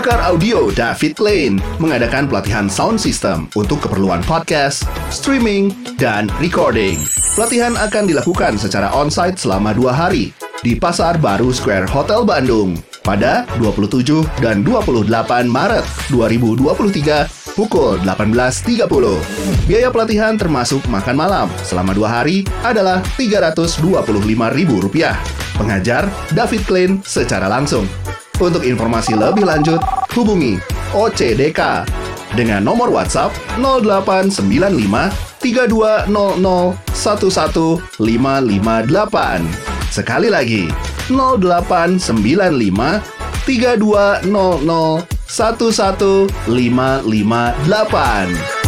Pakar audio David Klein mengadakan pelatihan sound system untuk keperluan podcast, streaming, dan recording. Pelatihan akan dilakukan secara onsite selama dua hari di Pasar Baru Square Hotel Bandung pada 27 dan 28 Maret 2023 pukul 18.30. Biaya pelatihan termasuk makan malam selama dua hari adalah Rp325.000. Pengajar David Klein secara langsung. Untuk informasi lebih lanjut, hubungi OCDK dengan nomor WhatsApp 0895 3200 11558. Sekali lagi, 0895 3200 11558.